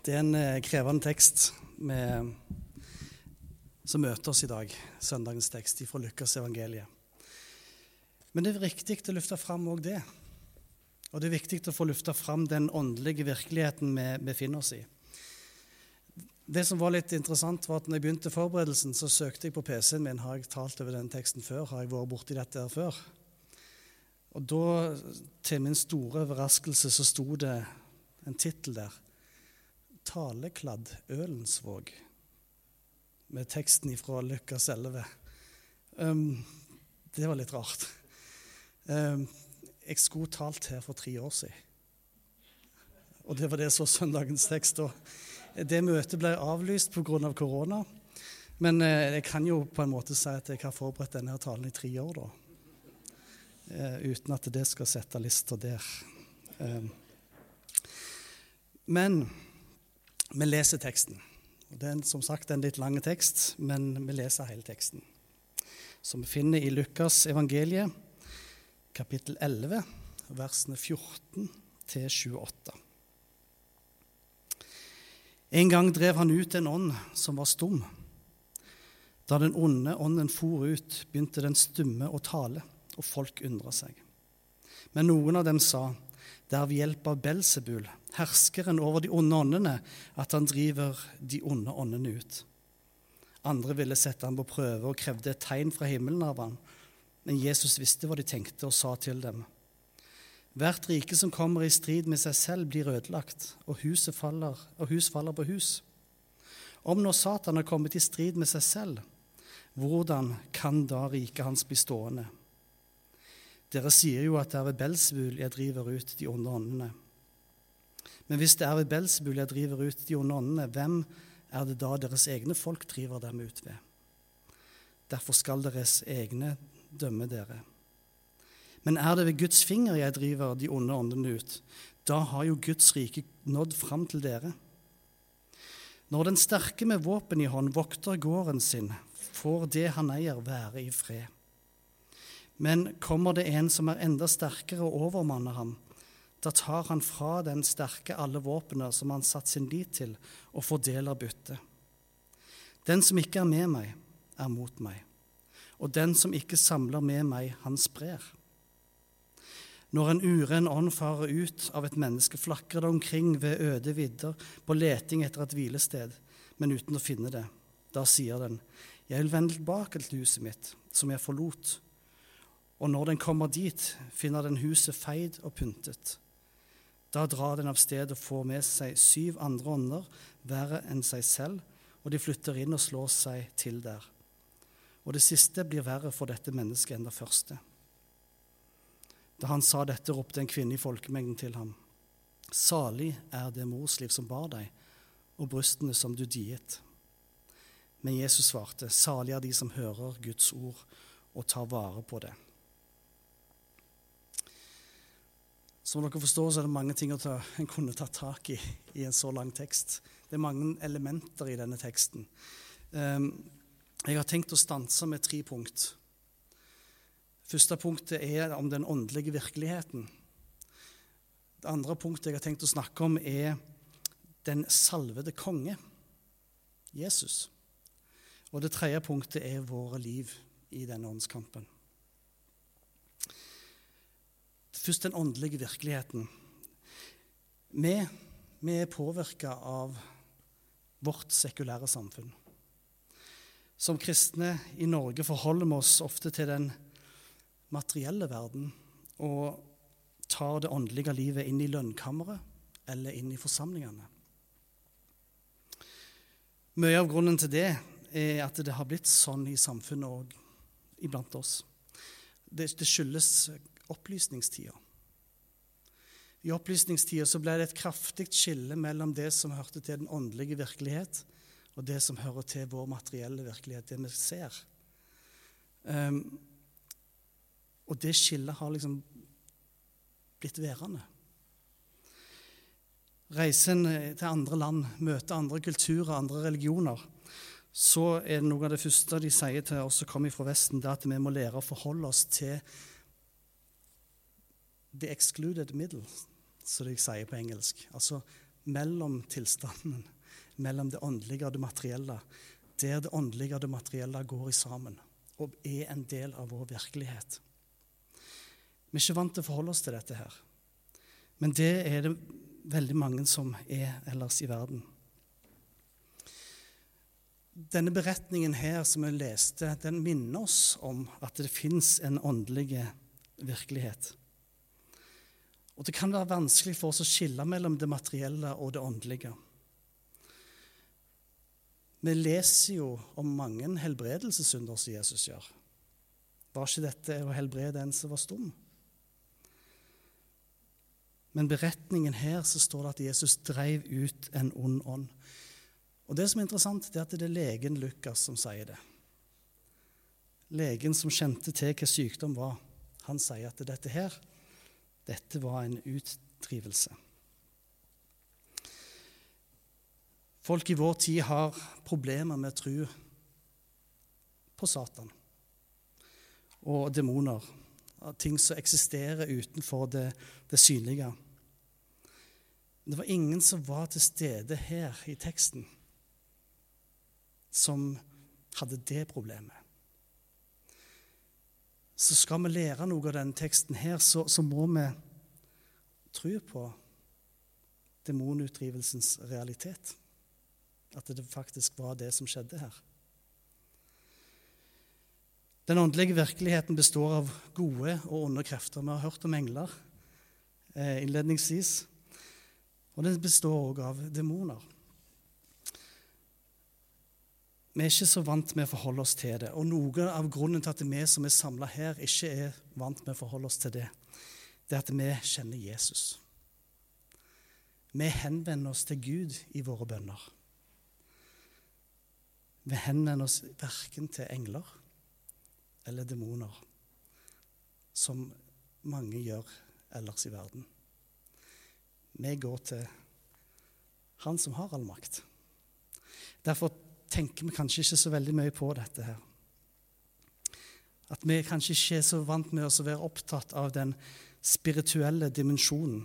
Det er en eh, krevende tekst med, som møter oss i dag, søndagens tekst fra Lukas evangeliet. Men det er viktig å løfte fram òg det. Og det er viktig å få løfte fram den åndelige virkeligheten vi befinner oss i. Det som var litt interessant, var at når jeg begynte forberedelsen, så søkte jeg på PC-en min har jeg talt over den teksten før. Har jeg vært borti dette her før? Og da, til min store overraskelse, så sto det en tittel der talekladd Ølensvåg, med teksten ifra Lukas 11. Um, det var litt rart. Um, jeg skulle talt her for tre år siden. Og det var det som var søndagens tekst. Og det møtet ble avlyst pga. Av korona. Men eh, jeg kan jo på en måte si at jeg har forberedt denne talen i tre år, da. Eh, uten at det skal sette lista der. Um, men vi leser teksten. Det er som sagt en litt lang tekst, men vi leser hele teksten. Som vi finner i Lukas evangeliet, kapittel 11, versene 14 til 28. En gang drev han ut en ånd som var stum. Da den onde ånden for ut, begynte den stumme å tale, og folk undra seg. Men noen av dem sa:" Det er ved hjelp av Belsebul, herskeren over de onde åndene, at han driver de onde åndene ut. Andre ville sette ham på prøve og krevde et tegn fra himmelen av ham. Men Jesus visste hva de tenkte, og sa til dem.: Hvert rike som kommer i strid med seg selv, blir ødelagt, og, faller, og hus faller på hus. Om nå Satan har kommet i strid med seg selv, hvordan kan da riket hans bli stående? Dere sier jo at det er ved Belsvul jeg driver ut de onde åndene. Men hvis det er ved Belsebul jeg driver ut de onde åndene, hvem er det da deres egne folk driver dem ut ved? Derfor skal deres egne dømme dere. Men er det ved Guds finger jeg driver de onde åndene ut, da har jo Guds rike nådd fram til dere. Når den sterke med våpen i hånd vokter gården sin, får det han eier, være i fred. Men kommer det en som er enda sterkere og overmanner ham, da tar han fra den sterke alle våpnene som han satt sin lit til, og fordeler byttet. Den som ikke er med meg, er mot meg, og den som ikke samler med meg, han sprer. Når en uren ånd farer ut av et menneske, flakrer det omkring ved øde vidder på leting etter et hvilested, men uten å finne det. Da sier den, Jeg vil vende tilbake til huset mitt, som jeg forlot og når den kommer dit, finner den huset feid og pyntet. Da drar den av sted og får med seg syv andre ånder, verre enn seg selv, og de flytter inn og slår seg til der. Og det siste blir verre for dette mennesket enn det første. Da han sa dette, ropte en kvinne i folkemengden til ham. Salig er det morsliv som bar deg, og brystene som du diet. Men Jesus svarte, salig er de som hører Guds ord og tar vare på det. Som dere forstår, så er det mange ting ta, en kunne tatt tak i i en så lang tekst. Det er mange elementer i denne teksten. Um, jeg har tenkt å stanse med tre punkt. Første punktet er om den åndelige virkeligheten. Det andre punktet jeg har tenkt å snakke om, er den salvede konge, Jesus. Og det tredje punktet er våre liv i denne åndskampen. Først den åndelige virkeligheten. Vi, vi er påvirka av vårt sekulære samfunn. Som kristne i Norge forholder vi oss ofte til den materielle verden og tar det åndelige livet inn i lønnkammeret eller inn i forsamlingene. Mye av grunnen til det er at det har blitt sånn i samfunnet og iblant oss. Det, det skyldes opplysningstida. I opplysningstida så ble det et kraftig skille mellom det som hørte til den åndelige virkelighet, og det som hører til vår materielle virkelighet, det vi ser. Um, og det skillet har liksom blitt værende. Reisen til andre land, møte andre kulturer, andre religioner, så er det noe av det første de sier til oss som kommer fra Vesten, det at vi må lære å forholde oss til the excluded middle, som de sier på engelsk. Altså mellom tilstanden, mellom det åndelige og det materielle, der det åndelige og det materielle går i sammen og er en del av vår virkelighet. Vi er ikke vant til å forholde oss til dette her, men det er det veldig mange som er ellers i verden. Denne beretningen her som vi leste, den minner oss om at det fins en åndelig virkelighet. Og det kan være vanskelig for oss å skille mellom det materielle og det åndelige. Vi leser jo om mange helbredelsessynder som Jesus gjør. Var ikke dette å helbrede en som var stum? Men beretningen her så står det at Jesus dreiv ut en ond ånd. Og Det som er interessant, det er at det er legen Lukas som sier det. Legen som kjente til hva sykdom var, han sier at dette her dette var en utdrivelse. Folk i vår tid har problemer med å tro på Satan og demoner, ting som eksisterer utenfor det, det synlige. Det var ingen som var til stede her i teksten, som hadde det problemet. Så skal vi lære noe av denne teksten her, så, så må vi tro på demonutdrivelsens realitet. At det faktisk var det som skjedde her. Den åndelige virkeligheten består av gode og onde krefter. Vi har hørt om engler eh, innledningsvis. Og den består òg av demoner. Vi er ikke så vant med å forholde oss til det. Og noe av grunnen til at vi som er samla her, ikke er vant med å forholde oss til det, det er at vi kjenner Jesus. Vi henvender oss til Gud i våre bønner. Vi henvender oss verken til engler eller demoner, som mange gjør ellers i verden. Vi går til Han som har all makt. Derfor tenker vi kanskje ikke så veldig mye på dette her. At vi kanskje ikke er så vant med å være opptatt av den spirituelle dimensjonen.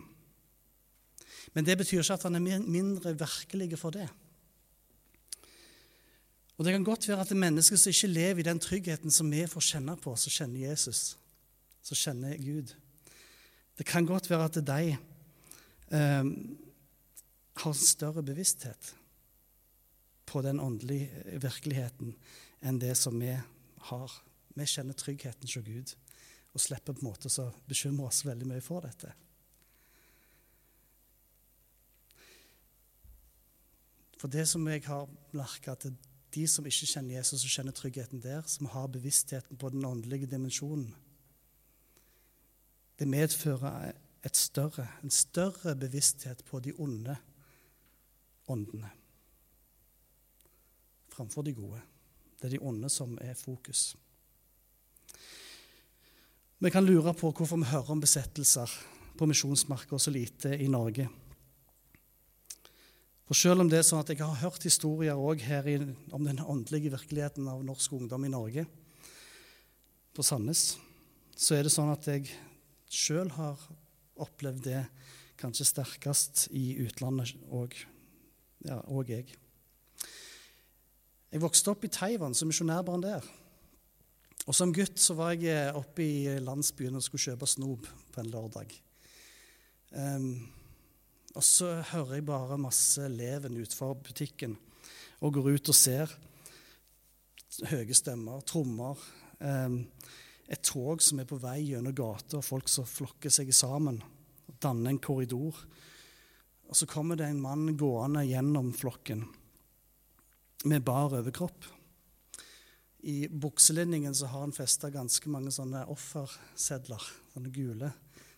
Men det betyr ikke at han er mindre virkelig for det. Og Det kan godt være at det er mennesker som ikke lever i den tryggheten som vi får kjenne på, som kjenner Jesus, som kjenner Gud. Det kan godt være at de eh, har en større bevissthet på den åndelige virkeligheten enn det som vi har. Vi kjenner tryggheten hos Gud og slipper på en måte å bekymre oss veldig mye for dette. For det som jeg har merka, at de som ikke kjenner Jesus og kjenner tryggheten der, som har bevisstheten på den åndelige dimensjonen. Det medfører større, en større bevissthet på de onde åndene framfor de gode. Det er de onde som er fokus. Vi kan lure på hvorfor vi hører om besettelser på misjonsmarker så lite i Norge. For selv om det er sånn at jeg har hørt historier her i, om den åndelige virkeligheten av norsk ungdom i Norge, på Sandnes, så er det sånn at jeg sjøl har opplevd det kanskje sterkest i utlandet òg. Ja, og jeg. Jeg vokste opp i Taiwan som misjonærbarn der. Og Som gutt så var jeg oppe i landsbyen og skulle kjøpe snop på en lørdag. Um, og så hører jeg bare masse leven utenfor butikken og går ut og ser høye stemmer, trommer. um, et tog som er på vei gjennom gata, og folk som flokker seg sammen og danner en korridor. Og så kommer det en mann gående gjennom flokken med bar overkropp. I bukselinningen så har han festa ganske mange sånne offersedler, sånne gule,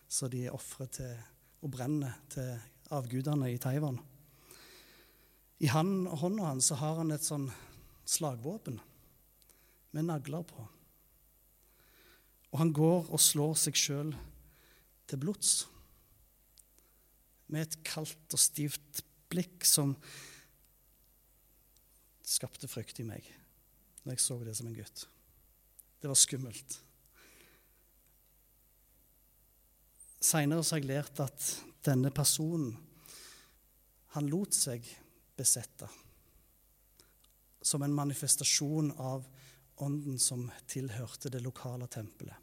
så de ofrer til og brenner til avgudene i Taiwan. I han, hånda hans så har han et sånn slagvåpen med nagler på. Og han går og slår seg sjøl til blods med et kaldt og stivt blikk som skapte frykt i meg når jeg så det som en gutt. Det var skummelt. Seinere har jeg lært at denne personen Han lot seg besette som en manifestasjon av ånden som tilhørte det lokale tempelet.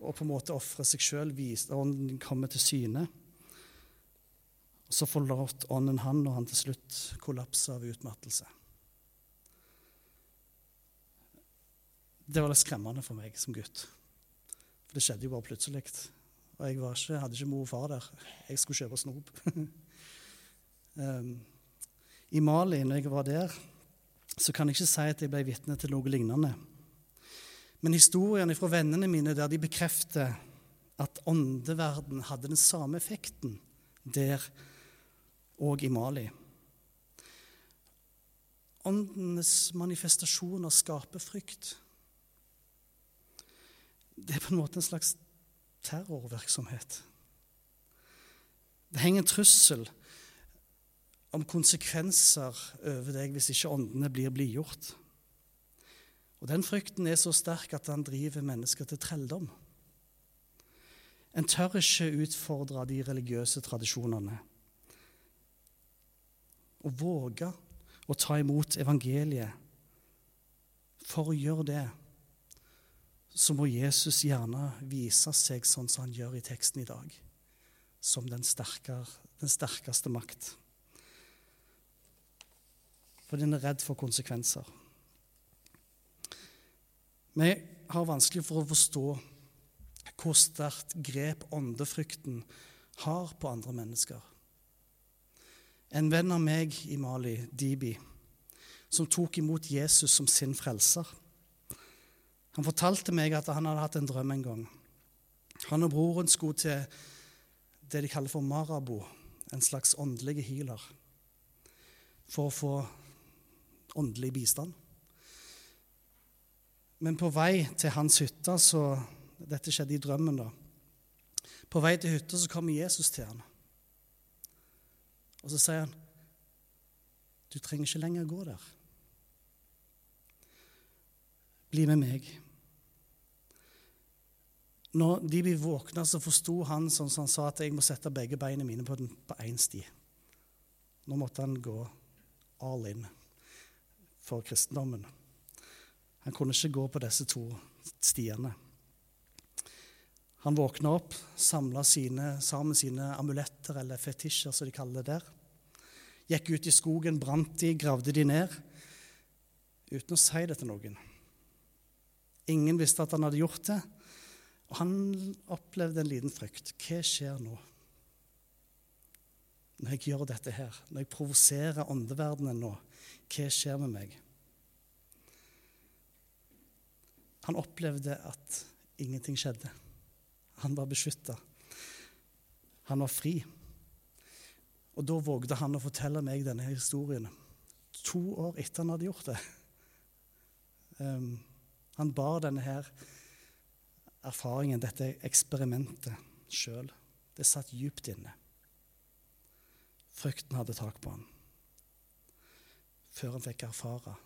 Og på en måte ofre seg sjøl, ånden kommer til syne. Og så forlot ånden han og han til slutt kollapsa av utmattelse. Det var litt skremmende for meg som gutt. For det skjedde jo bare plutselig. Og jeg ikke, hadde ikke mor og far der. Jeg skulle kjøpe snop. um, I Mali, når jeg var der, så kan jeg ikke si at jeg ble vitne til noe lignende. Men historiene fra vennene mine der de bekrefter at åndeverden hadde den samme effekten der og i Mali. Åndenes manifestasjoner skaper frykt. Det er på en måte en slags terrorvirksomhet. Det henger en trussel om konsekvenser over deg hvis ikke åndene blir blidgjort. Og Den frykten er så sterk at han driver mennesker til trelldom. En tør ikke utfordre de religiøse tradisjonene. Å våge å ta imot evangeliet. For å gjøre det så må Jesus gjerne vise seg sånn som han gjør i teksten i dag, som den, sterkere, den sterkeste makt. For den er redd for konsekvenser. Vi har vanskelig for å forstå hvor sterkt grep åndefrykten har på andre mennesker. En venn av meg i Mali, Dibi, som tok imot Jesus som sin frelser. Han fortalte meg at han hadde hatt en drøm en gang. Han og broren skulle til det de kaller for marabo, en slags åndelig healer, for å få åndelig bistand. Men på vei til hans hytte så Dette skjedde i drømmen, da. På vei til hytta så kommer Jesus til han. Og så sier han, 'Du trenger ikke lenger gå der. Bli med meg.' Når de ble våkna, så forsto han sånn som han sa at jeg må sette begge beina mine på én sti. Nå måtte han gå all in for kristendommen. Han kunne ikke gå på disse to stiene. Han våkna opp, samla sammen sine amuletter, eller fetisjer, som de kaller det der. Gikk ut i skogen, brant de, gravde de ned, uten å si det til noen. Ingen visste at han hadde gjort det, og han opplevde en liten frykt. Hva skjer nå? Når jeg gjør dette her, når jeg provoserer åndeverdenen nå, hva skjer med meg? Han opplevde at ingenting skjedde. Han var beskytta. Han var fri. Og da vågde han å fortelle meg denne historien. To år etter han hadde gjort det. Um, han bar denne her erfaringen, dette eksperimentet, sjøl. Det satt djupt inne. Frykten hadde tak på han. Før han fikk erfare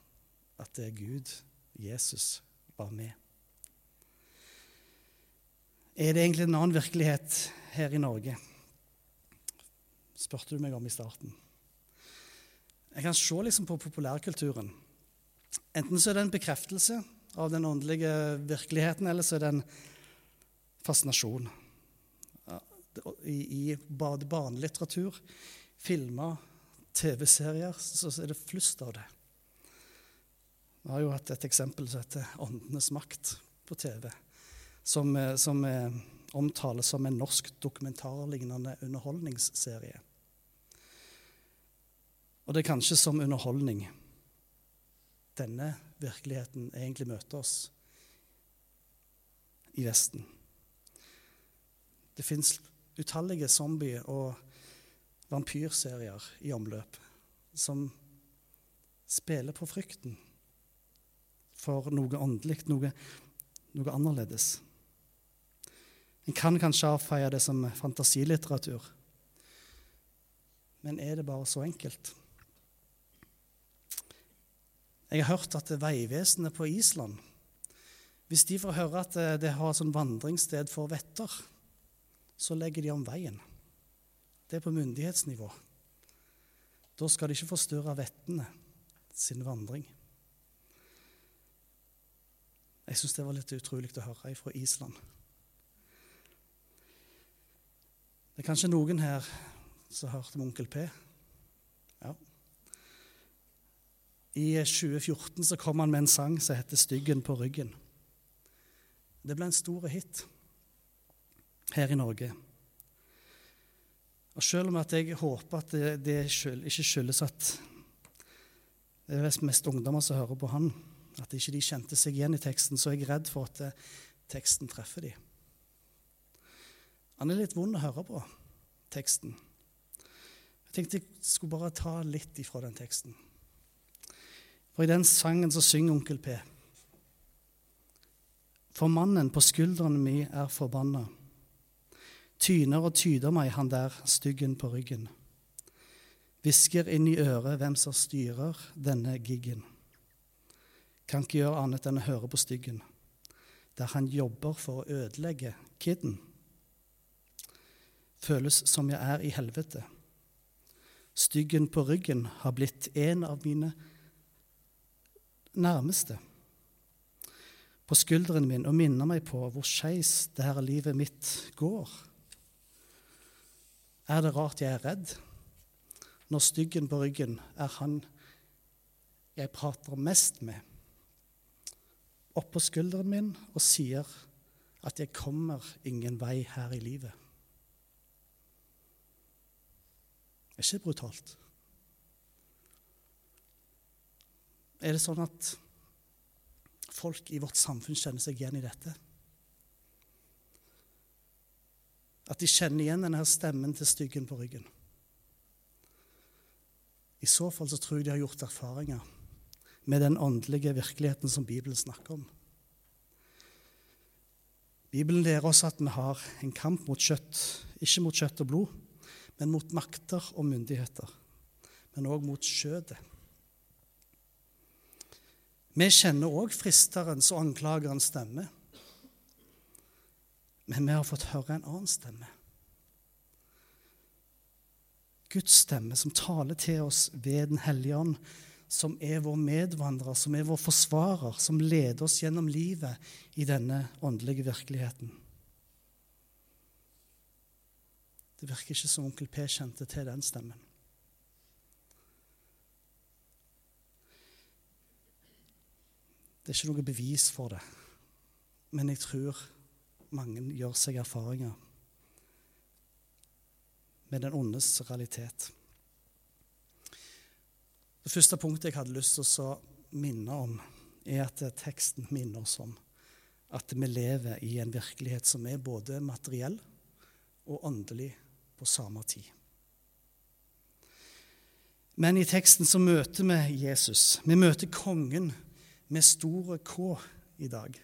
at det er Gud, Jesus, var med. Er det egentlig en annen virkelighet her i Norge? spurte du meg om i starten. Jeg kan se liksom på populærkulturen. Enten så er det en bekreftelse av den åndelige virkeligheten, eller så er det en fascinasjon. I, i barnelitteratur, filmer, TV-serier, så er det flust av det. Vi har jo hatt et eksempel som heter 'Åndenes makt' på TV, som, eh, som eh, omtales som en norsk dokumentarlignende underholdningsserie. Og det er kanskje som underholdning denne virkeligheten egentlig møter oss i Vesten. Det fins utallige zombie- og vampyrserier i omløp som spiller på frykten for noe åndelig, noe, noe annerledes. En kan kanskje avfeie det som fantasilitteratur. Men er det bare så enkelt? Jeg har hørt at Vegvesenet på Island Hvis de får høre at det har sånn vandringssted for vetter, så legger de om veien. Det er på myndighetsnivå. Da skal de ikke forstyrre vettene sin vandring. Jeg syns det var litt utrolig å høre fra Island. Det er kanskje noen her som har hørt om Onkel P. Ja. I 2014 så kom han med en sang som heter 'Styggen på ryggen'. Det ble en stor hit her i Norge. Og Selv om at jeg håper at det, det ikke skyldes at det er mest ungdommer som hører på han, at ikke de kjente seg igjen i teksten, så er jeg redd for at teksten treffer dem. Han er litt vond å høre på, teksten. Jeg tenkte jeg skulle bare ta litt ifra den teksten. For i den sangen så synger onkel P. For mannen på skuldrene mi er forbanna. Tyner og tyder meg, han der styggen på ryggen. Hvisker inn i øret hvem som styrer denne giggen. Kan ikke gjøre annet enn å høre på styggen, der han jobber for å ødelegge kidden føles som jeg er i helvete. Styggen på ryggen har blitt en av mine nærmeste. På skulderen min og minner meg på hvor skeis det her livet mitt går. Er det rart jeg er redd når styggen på ryggen er han jeg prater mest med, oppå skulderen min og sier at jeg kommer ingen vei her i livet? Er ikke brutalt? Er det sånn at folk i vårt samfunn kjenner seg igjen i dette? At de kjenner igjen denne stemmen til styggen på ryggen? I så fall så tror jeg de har gjort erfaringer med den åndelige virkeligheten som Bibelen snakker om. Bibelen lærer oss at vi har en kamp mot kjøtt, ikke mot kjøtt og blod, men mot makter og myndigheter. Men òg mot skjødet. Vi kjenner òg fristerens og anklagerens stemme. Men vi har fått høre en annen stemme. Guds stemme som taler til oss ved Den hellige ånd, som er vår medvandrer, som er vår forsvarer, som leder oss gjennom livet i denne åndelige virkeligheten. Det virker ikke som onkel P kjente til den stemmen. Det er ikke noe bevis for det, men jeg tror mange gjør seg erfaringer med den ondes realitet. Det første punktet jeg hadde lyst til å minne om, er at teksten minner oss om at vi lever i en virkelighet som er både materiell og åndelig på samme tid. Men i teksten så møter vi Jesus. Vi møter kongen med store K i dag.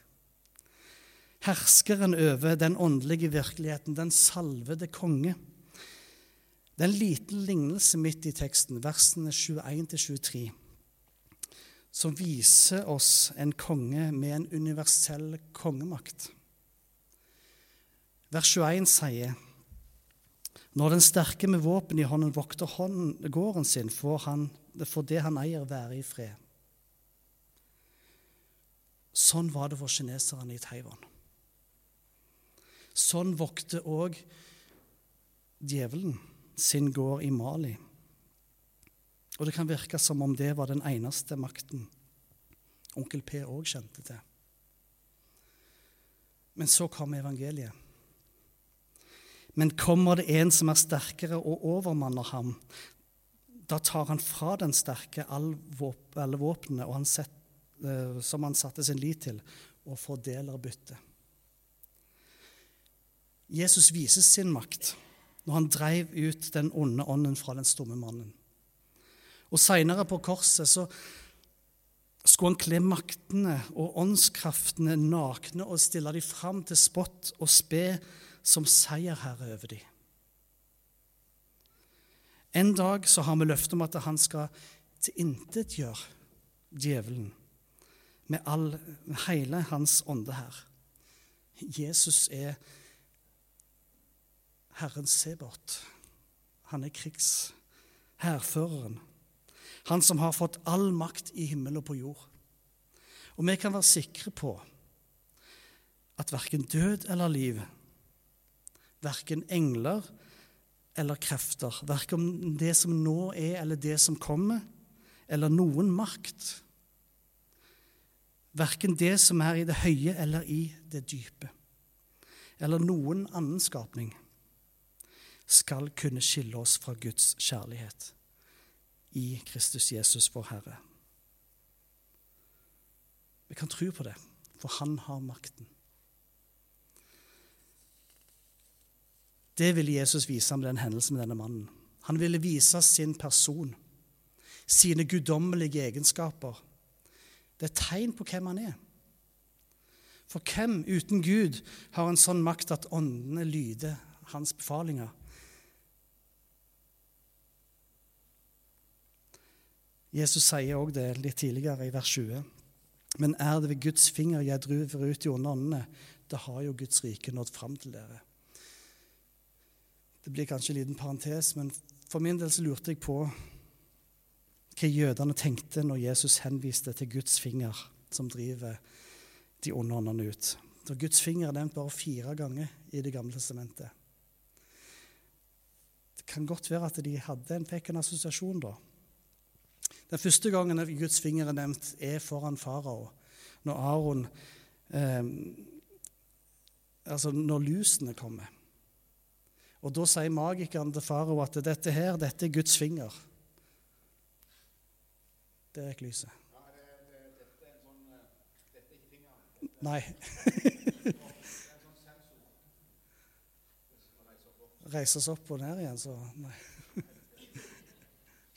Herskeren over den åndelige virkeligheten, den salvede konge. Det er en liten lignelse midt i teksten, versene 21-23, som viser oss en konge med en universell kongemakt. Vers 21 sier når den sterke med våpen i hånden vokter hånden, gården sin, får, han, får det han eier, være i fred. Sånn var det for kineserne i Taiwan. Sånn vokter òg djevelen sin gård i Mali. Og det kan virke som om det var den eneste makten onkel P òg kjente til. Men så kom evangeliet. Men kommer det en som er sterkere og overmanner ham, da tar han fra den sterke alle våpnene eh, som han satte sin lit til, og fordeler byttet. Jesus viser sin makt når han dreiv ut den onde ånden fra den stumme mannen. Og Seinere på korset så skulle han kle maktene og åndskreftene nakne og stille dem fram til spott og spe som seierherre over dem. En dag så har vi løfte om at han skal tilintetgjøre djevelen med all, hele hans ånde her. Jesus er Herren Sebert, Han er krigshærføreren. Han som har fått all makt i himmel og på jord. Og vi kan være sikre på at verken død eller liv, verken engler eller krefter, verken det som nå er eller det som kommer, eller noen makt, verken det som er i det høye eller i det dype, eller noen annen skapning, skal kunne skille oss fra Guds kjærlighet i Kristus Jesus, vår Herre. Vi kan tro på det, for han har makten. Det ville Jesus vise med den hendelsen med denne mannen. Han ville vise sin person, sine guddommelige egenskaper. Det er tegn på hvem han er. For hvem uten Gud har en sånn makt at åndene lyder hans befalinger? Jesus sier òg det litt tidligere, i vers 20. Men er det ved Guds finger jeg driver ut de onde åndene, da har jo Guds rike nådd fram til dere. Det blir kanskje en liten parentes, men for min del så lurte jeg på hva jødene tenkte når Jesus henviste til Guds finger som driver de onde åndene ut. Så Guds finger er nevnt bare fire ganger i Det gamle testamentet. Det kan godt være at de hadde en pekende assosiasjon da. Den første gangen Guds finger er nevnt, er foran farao. Når Aron eh, Altså når lusene kommer. Og da sier magikeren til farao at dette her, dette er Guds finger. Det er ikke lyset. Nei. Reises opp og ned igjen, så Nei.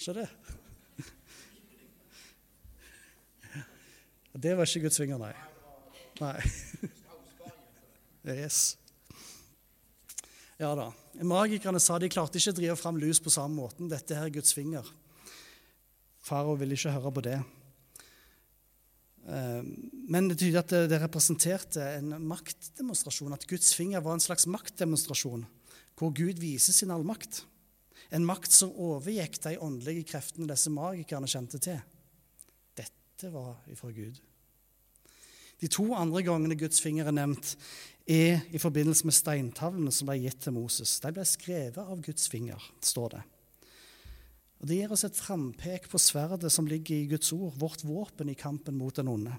Se det. Det var ikke Guds finger, nei. Nei. Yes. Ja da. Magikerne sa de klarte ikke å drive fram lus på samme måten. Dette her er Guds finger. Farao ville ikke høre på det. Ehm, men det tyder at det representerte en maktdemonstrasjon. At Guds finger var en slags maktdemonstrasjon hvor Gud viser sin allmakt. En makt som overgikk de åndelige kreftene disse magikerne kjente til. Dette var ifra Gud. De to andre gangene Guds finger er nevnt, er i forbindelse med steintavlene som ble gitt til Moses. De ble skrevet av Guds finger, står det. Og Det gir oss et frampek på sverdet som ligger i Guds ord, vårt våpen i kampen mot den onde.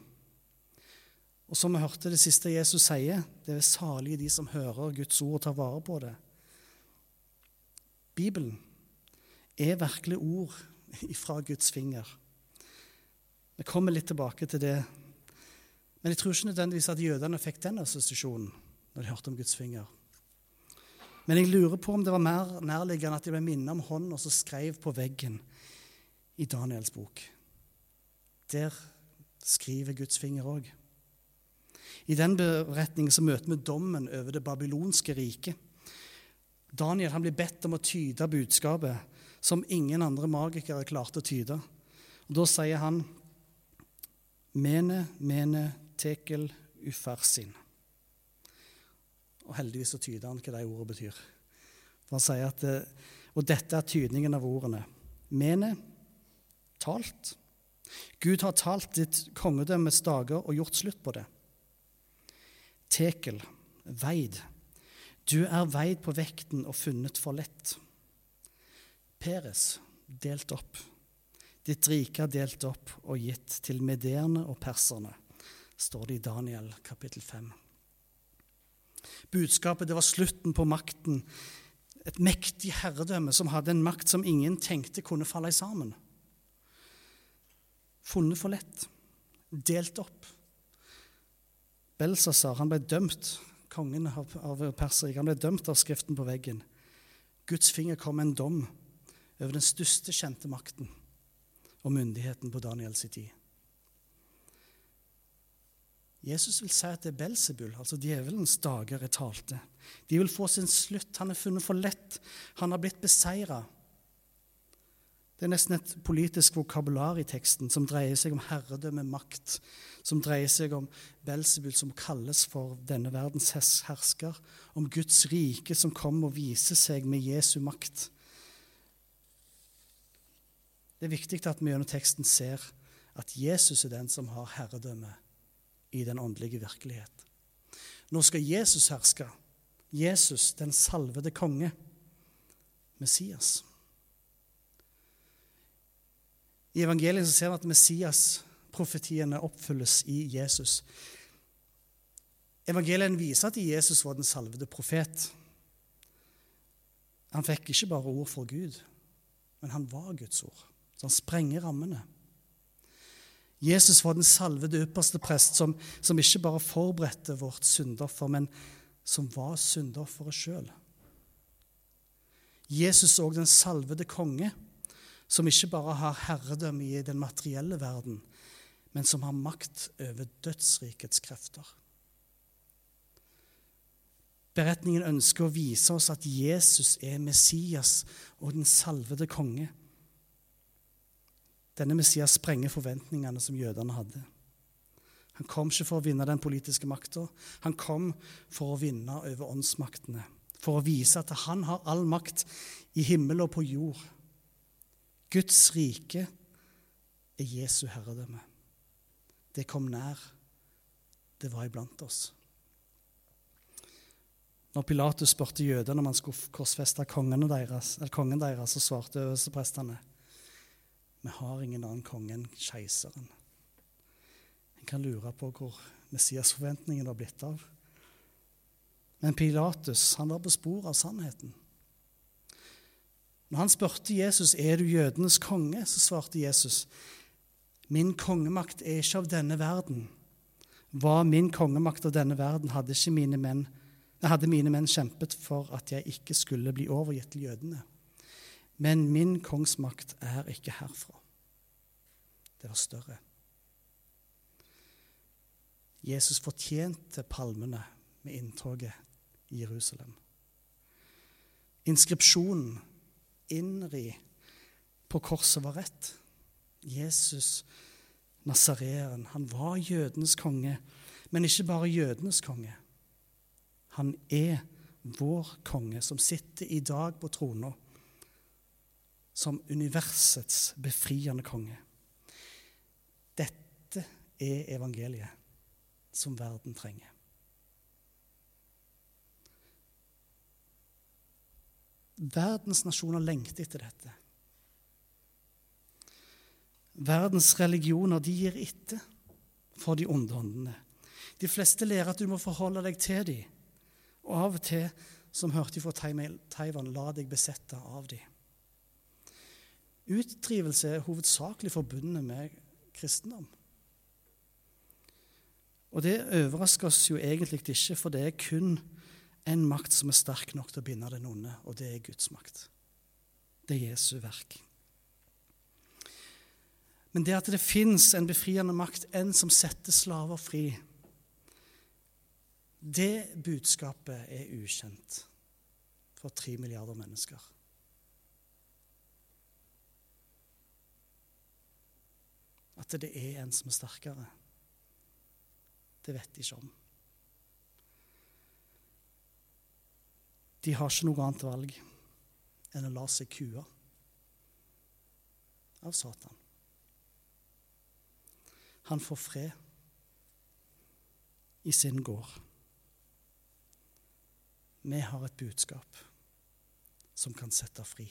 Og som vi hørte det siste Jesus sier, det er salige de som hører Guds ord og tar vare på det. Bibelen er virkelig ord ifra Guds finger. Vi kommer litt tilbake til det. Men jeg tror ikke nødvendigvis at jødene fikk den assosiasjonen når de hørte om Guds finger. Men jeg lurer på om det var mer nærliggende at de ble minnet om hånda som skrev på veggen i Daniels bok. Der skriver Guds finger òg. I den beretningen så møter vi dommen over det babylonske riket. Daniel han blir bedt om å tyde budskapet som ingen andre magikere klarte å tyde. Og Da sier han Mene, mene, tekel, ufarsin. Og heldigvis så tyder han hva de ordene betyr. For han sier at, Og dette er tydningen av ordene. Mene, talt. Gud har talt ditt kongedømmes dager og gjort slutt på det. Tekel, veid. Du er veid på vekten og funnet for lett. Peres, delt opp. Ditt rike er delt opp og gitt til mederne og perserne, står det i Daniel kapittel 5. Budskapet det var slutten på makten, et mektig herredømme som hadde en makt som ingen tenkte kunne falle sammen. Funnet for lett, delt opp. Belsazar ble dømt, kongen av, Perserik, han ble dømt av skriften på veggen. Guds finger kom med en dom over den største kjente makten og myndigheten på Daniels tid. Jesus vil si at det er Belsebul, altså djevelens dager, er talte. De vil få sin slutt. Han er funnet for lett. Han har blitt beseira. Det er nesten et politisk vokabular i teksten som dreier seg om herredømme, makt, som dreier seg om Belsebul, som kalles for denne verdens hersker, om Guds rike som kommer og viser seg med Jesu makt. Det er viktig at vi gjennom teksten ser at Jesus er den som har herredømme i den åndelige virkelighet. Nå skal Jesus herske. Jesus, den salvede konge. Messias. I evangeliet ser vi at Messias-profetiene oppfylles i Jesus. Evangeliet viser at Jesus var den salvede profet. Han fikk ikke bare ord for Gud, men han var Guds ord. Så han sprenger rammene. Jesus var den salvede ypperste prest som, som ikke bare forberedte vårt syndoffer, men som var syndofferet sjøl. Jesus òg den salvede konge som ikke bare har herredømme i den materielle verden, men som har makt over dødsrikets krefter. Beretningen ønsker å vise oss at Jesus er Messias og den salvede konge. Denne Messias sprenger forventningene som jødene hadde. Han kom ikke for å vinne den politiske makta. Han kom for å vinne over åndsmaktene. For å vise at han har all makt i himmel og på jord. Guds rike er Jesu herredømme. Det kom nær. Det var iblant oss. Når Pilatus spurte jødene om han skulle korsfeste kongen deres, så svarte øversteprestene vi har ingen annen konge enn keiseren. En kan lure på hvor Messias-forventningen har blitt av. Men Pilatus han var på spor av sannheten. Når han spurte Jesus er du jødenes konge, så svarte Jesus min kongemakt er ikke av denne verden. Var min kongemakt av denne verden, hadde, mine menn, hadde mine menn kjempet for at jeg ikke skulle bli overgitt til jødene. Men min kongsmakt er ikke herfra. Det var større. Jesus fortjente palmene med inntoget i Jerusalem. Inskripsjonen innri på korset var rett. Jesus, nasareeren, han var jødenes konge, men ikke bare jødenes konge. Han er vår konge, som sitter i dag på trona som universets befriende konge. Dette er evangeliet som verden trenger. Verdens nasjoner lengter etter dette. Verdens religioner de gir etter for de onde åndene. De fleste lærer at du må forholde deg til dem. Og av og til, som hørte fra Taiwan, la deg besette av dem. Utdrivelse er hovedsakelig forbundet med kristendom. Og det overrasker oss jo egentlig ikke, for det er kun en makt som er sterk nok til å binde den onde, og det er Guds makt. Det er Jesu verk. Men det at det fins en befriende makt, en som setter slaver fri, det budskapet er ukjent for tre milliarder mennesker. At det er en som er sterkere, det vet de ikke om. De har ikke noe annet valg enn å la seg kue av Satan. Han får fred i sin gård. Vi har et budskap som kan sette fri.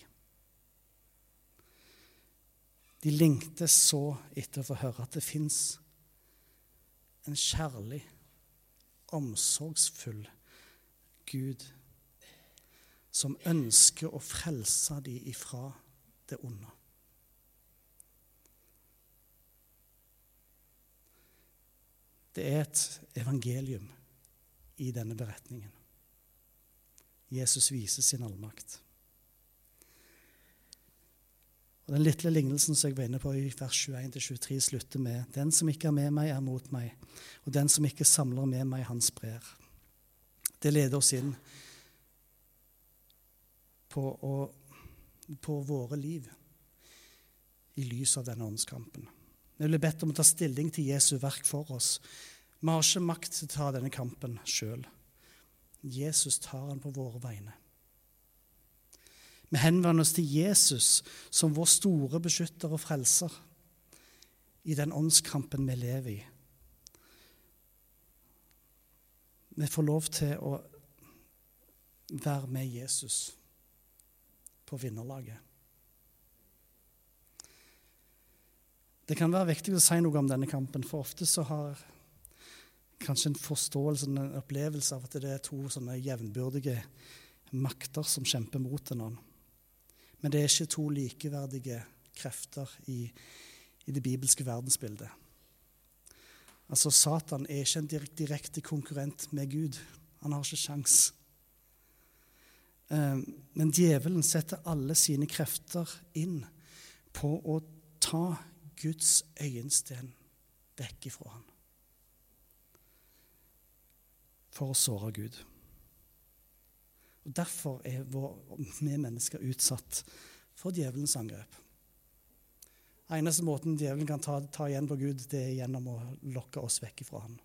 De lengter så etter å få høre at det fins en kjærlig, omsorgsfull Gud som ønsker å frelse dem ifra det onde. Det er et evangelium i denne beretningen. Jesus viser sin allmakt. Og Den lille lignelsen som jeg var inne på i vers 21-23, slutter med Den som ikke er med meg, er mot meg, og den som ikke samler med meg, han sprer. Det leder oss inn på, å, på våre liv i lys av denne åndskampen. Vi blir bedt om å ta stilling til Jesu verk for oss. Vi har ikke makt til å ta denne kampen sjøl. Jesus tar den på våre vegne. Vi henvender oss til Jesus som vår store beskytter og frelser i den åndskampen vi lever i. Vi får lov til å være med Jesus på vinnerlaget. Det kan være viktig å si noe om denne kampen, for ofte så har kanskje en forståelse, en opplevelse av at det er to sånne jevnbyrdige makter som kjemper mot hverandre. Men det er ikke to likeverdige krefter i, i det bibelske verdensbildet. Altså, Satan er ikke en direkte konkurrent med Gud. Han har ikke sjans. Eh, men djevelen setter alle sine krefter inn på å ta Guds øyensten vekk ifra ham. For å såre Gud. Og Derfor er vi mennesker utsatt for djevelens angrep. Eneste måten djevelen kan ta, ta, igjen på Gud, det er gjennom å lokke oss vekk fra ham.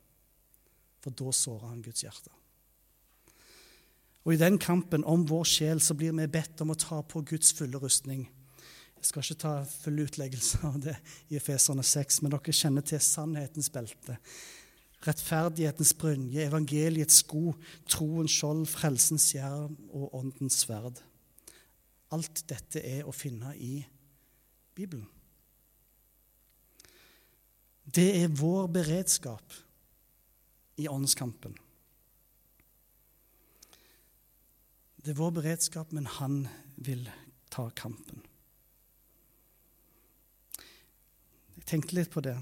For da sårer han Guds hjerte. Og I den kampen om vår sjel så blir vi bedt om å ta på Guds fulle rustning. Jeg skal ikke ta full utleggelse av det i Efeserne 6, men dere kjenner til sannhetens belte rettferdighetens brynje, evangeliets sko, troens skjold, frelsens jern og åndens sverd. Alt dette er å finne i Bibelen. Det er vår beredskap i åndskampen. Det er vår beredskap, men han vil ta kampen. Jeg tenkte litt på det.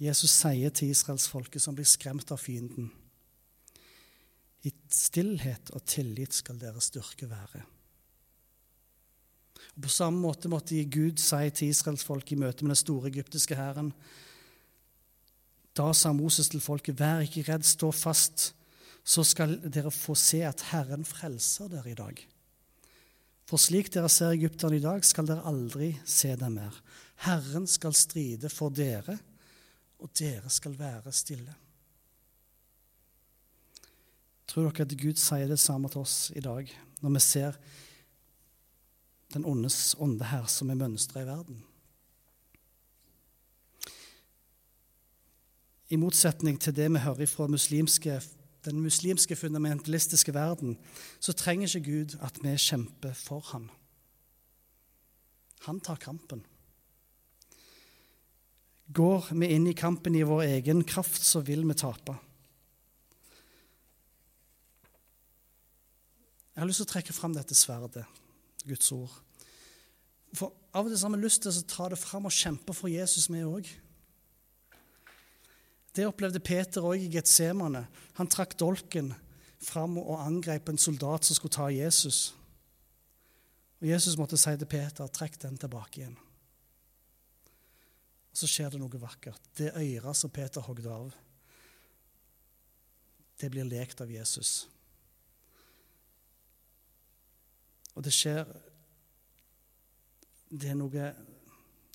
Jesus sier til israelsfolket som blir skremt av fienden, i stillhet og tillit skal deres styrke være. Og På samme måte måtte Gud si til israelsfolket i møte med den store egyptiske hæren Da sa Moses til folket, vær ikke redd, stå fast, så skal dere få se at Herren frelser dere i dag. For slik dere ser egypterne i dag, skal dere aldri se dem mer. Herren skal stride for dere og dere skal være stille. Tror dere at Gud sier det samme til oss i dag, når vi ser den ondes ånde her som er mønsteret i verden? I motsetning til det vi hører fra muslimske, den muslimske fundamentalistiske verden, så trenger ikke Gud at vi kjemper for ham. Han tar kampen. Går vi inn i kampen i vår egen kraft, så vil vi tape. Jeg har lyst til å trekke fram dette sverdet, Guds ord. For Av og til har vi lyst til å ta det fram og kjempe for Jesus, vi òg. Det opplevde Peter òg i Getsemane. Han trakk dolken fram og angrep en soldat som skulle ta Jesus. Og Jesus måtte si til Peter, 'Trekk den tilbake igjen'. Så skjer det noe vakkert. Det øret som Peter hogde av, det blir lekt av Jesus. Og det skjer Det er noe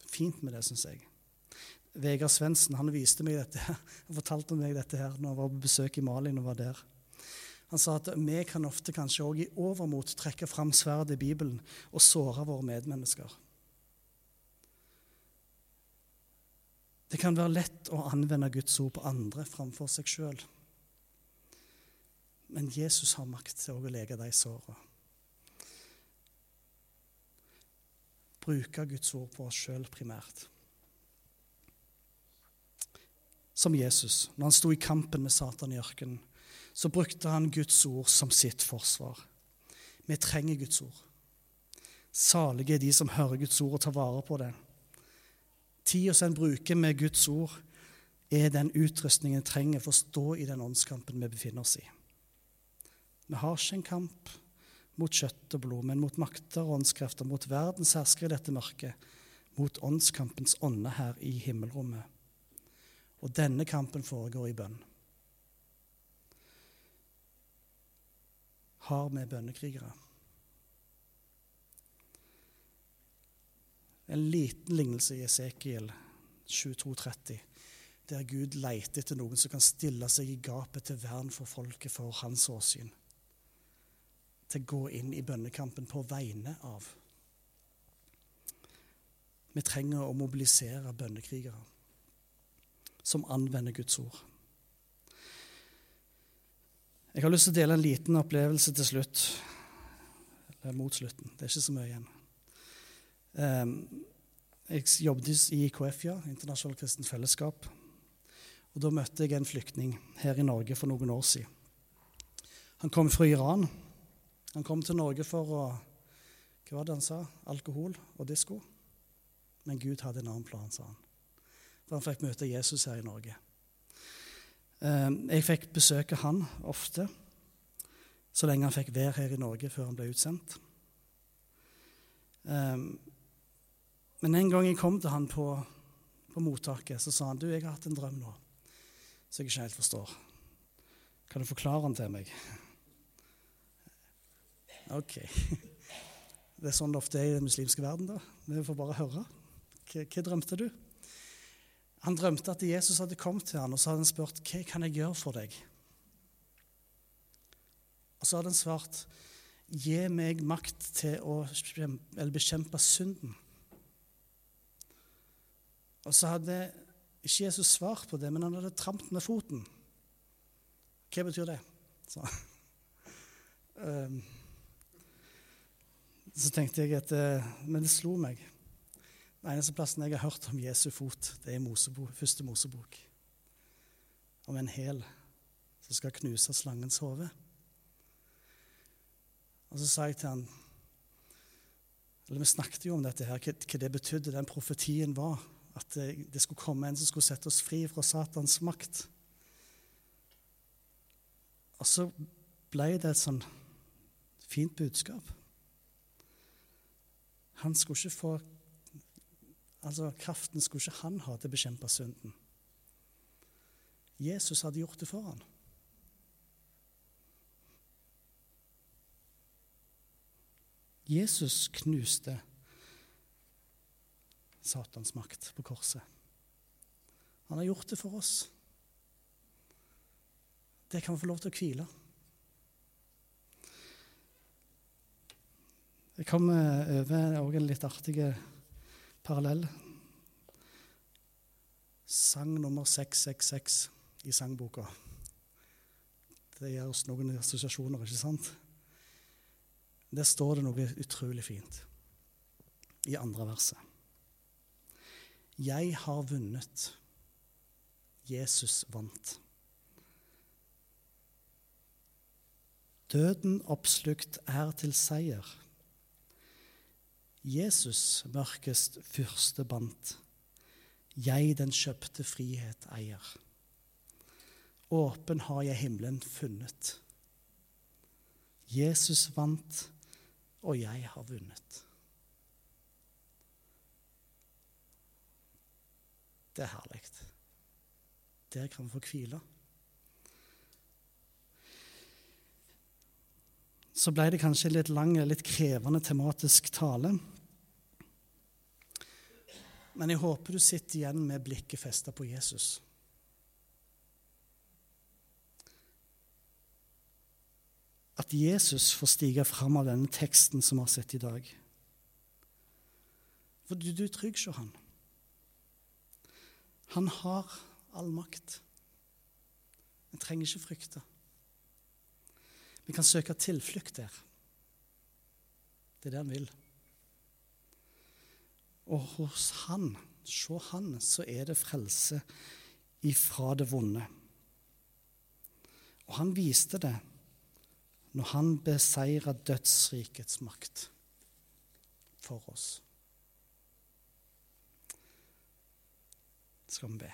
fint med det, syns jeg. Vegard Svendsen han viste meg dette, han fortalte meg dette her når han var på besøk i Malin og var der. Han sa at vi kan ofte kanskje òg i overmot trekke fram sverdet i Bibelen og såre våre medmennesker. Det kan være lett å anvende Guds ord på andre framfor seg sjøl. Men Jesus har makt til å lege de såra. Bruke Guds ord på oss sjøl primært. Som Jesus, når han sto i kampen med Satan i ørkenen, så brukte han Guds ord som sitt forsvar. Vi trenger Guds ord. Salige er de som hører Guds ord og tar vare på det tida som en bruker med Guds ord, er den utrustningen en trenger for å stå i den åndskampen vi befinner oss i. Vi har ikke en kamp mot kjøtt og blod, men mot makter og åndskrefter, mot verdens herskere i dette mørket, mot åndskampens ånde her i himmelrommet. Og denne kampen foregår i bønn. Har vi bønnekrigere? En liten lignelse i Esekiel 2230, der Gud leter etter noen som kan stille seg i gapet til vern for folket for hans åsyn. Til å gå inn i bønnekampen på vegne av Vi trenger å mobilisere bønnekrigere som anvender Guds ord. Jeg har lyst til å dele en liten opplevelse til slutt. Eller mot slutten. Det er ikke så mye igjen. Ehm, jeg jobbet i IKF, ja, Internasjonalt kristent fellesskap. Og Da møtte jeg en flyktning her i Norge for noen år siden. Han kom fra Iran. Han kom til Norge for å Hva var det han sa? Alkohol og disko? Men Gud hadde en annen plan, sa han. For han fikk møte Jesus her i Norge. Eh, jeg fikk besøke han ofte, så lenge han fikk være her i Norge før han ble utsendt. Men en gang jeg kom til han på, på mottaket, så sa han du, jeg har hatt en drøm nå som jeg ikke helt forstår. Kan du forklare den til meg? OK. Det er sånn det ofte er i den muslimske verden. da. Vi får bare høre. Hva, hva drømte du? Han drømte at Jesus hadde kommet til ham, og så hadde han spurt hva kan jeg gjøre for deg. Og så hadde han svart gi meg makt til å bekjempe synden. Og så hadde ikke Jesus svart på det, men han hadde trampt med foten. Hva betyr det? Så, um, så tenkte jeg at uh, Men det slo meg. Den eneste plassen jeg har hørt om Jesu fot, det er i Mosebok, første Mosebok. Om en hæl som skal knuse slangens hode. Og så sa jeg til han eller Vi snakket jo om dette her, hva det betydde, den profetien var at det skulle komme en som skulle sette oss fri fra Satans makt. Og så ble det et sånn fint budskap. Han skulle ikke få Altså, kraften skulle ikke han ha til å bekjempe synden. Jesus hadde gjort det for han. Jesus knuste Satans makt på korset. Han har gjort det for oss. Det kan vi få lov til å hvile. Jeg kom over en litt artig parallell. Sang nummer 666 i sangboka. Det gir oss noen assosiasjoner, ikke sant? Der står det noe utrolig fint i andre verset. Jeg har vunnet. Jesus vant. Døden oppslukt er til seier. Jesus mørkest fyrste bandt. Jeg den kjøpte frihet eier. Åpen har jeg himmelen funnet. Jesus vant, og jeg har vunnet. Det er herlig. Der kan vi få hvile. Så ble det kanskje litt lang, litt krevende tematisk tale. Men jeg håper du sitter igjen med blikket festa på Jesus. At Jesus får stige fram av denne teksten som vi har sett i dag. For du, du er trygg hos han. Han har all makt. Vi trenger ikke frykte. Vi kan søke tilflukt der. Det er det han vil. Og hos han, se han, så er det frelse ifra det vonde. Og han viste det når han beseira dødsrikets makt for oss. Skal vi be.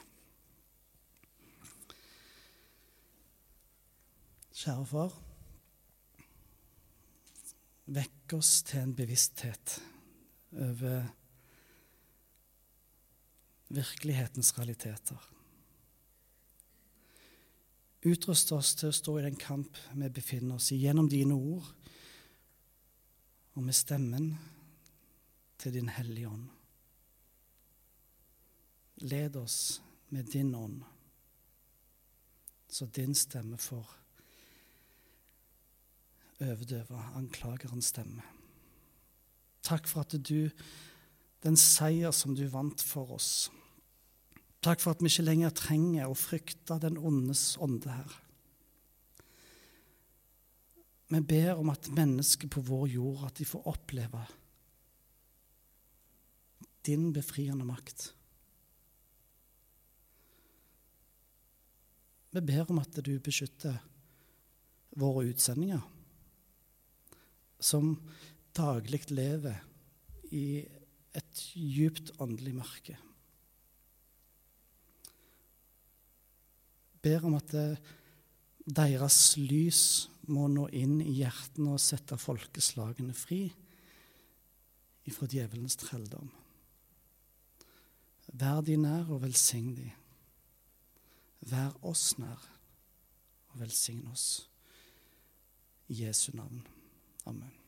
Kjære far. Vekk oss til en bevissthet over virkelighetens realiteter. Utrust oss til å stå i den kamp vi befinner oss i, gjennom dine ord og med stemmen til Din Hellige Ånd. Led oss med din ånd, så din stemme får overdøve anklagerens stemme. Takk for at du den seier som du vant for oss. Takk for at vi ikke lenger trenger å frykte den ondes ånde, her. Vi ber om at mennesker på vår jord at de får oppleve din befriende makt. Vi ber om at du beskytter våre utsendinger, som daglig lever i et djupt åndelig mørke. Ber om at deres lys må nå inn i hjertene og sette folkeslagene fri ifra djevelens trelldom. Vær de nær og velsign de. Vær oss nær og velsign oss. I Jesu navn. Amen.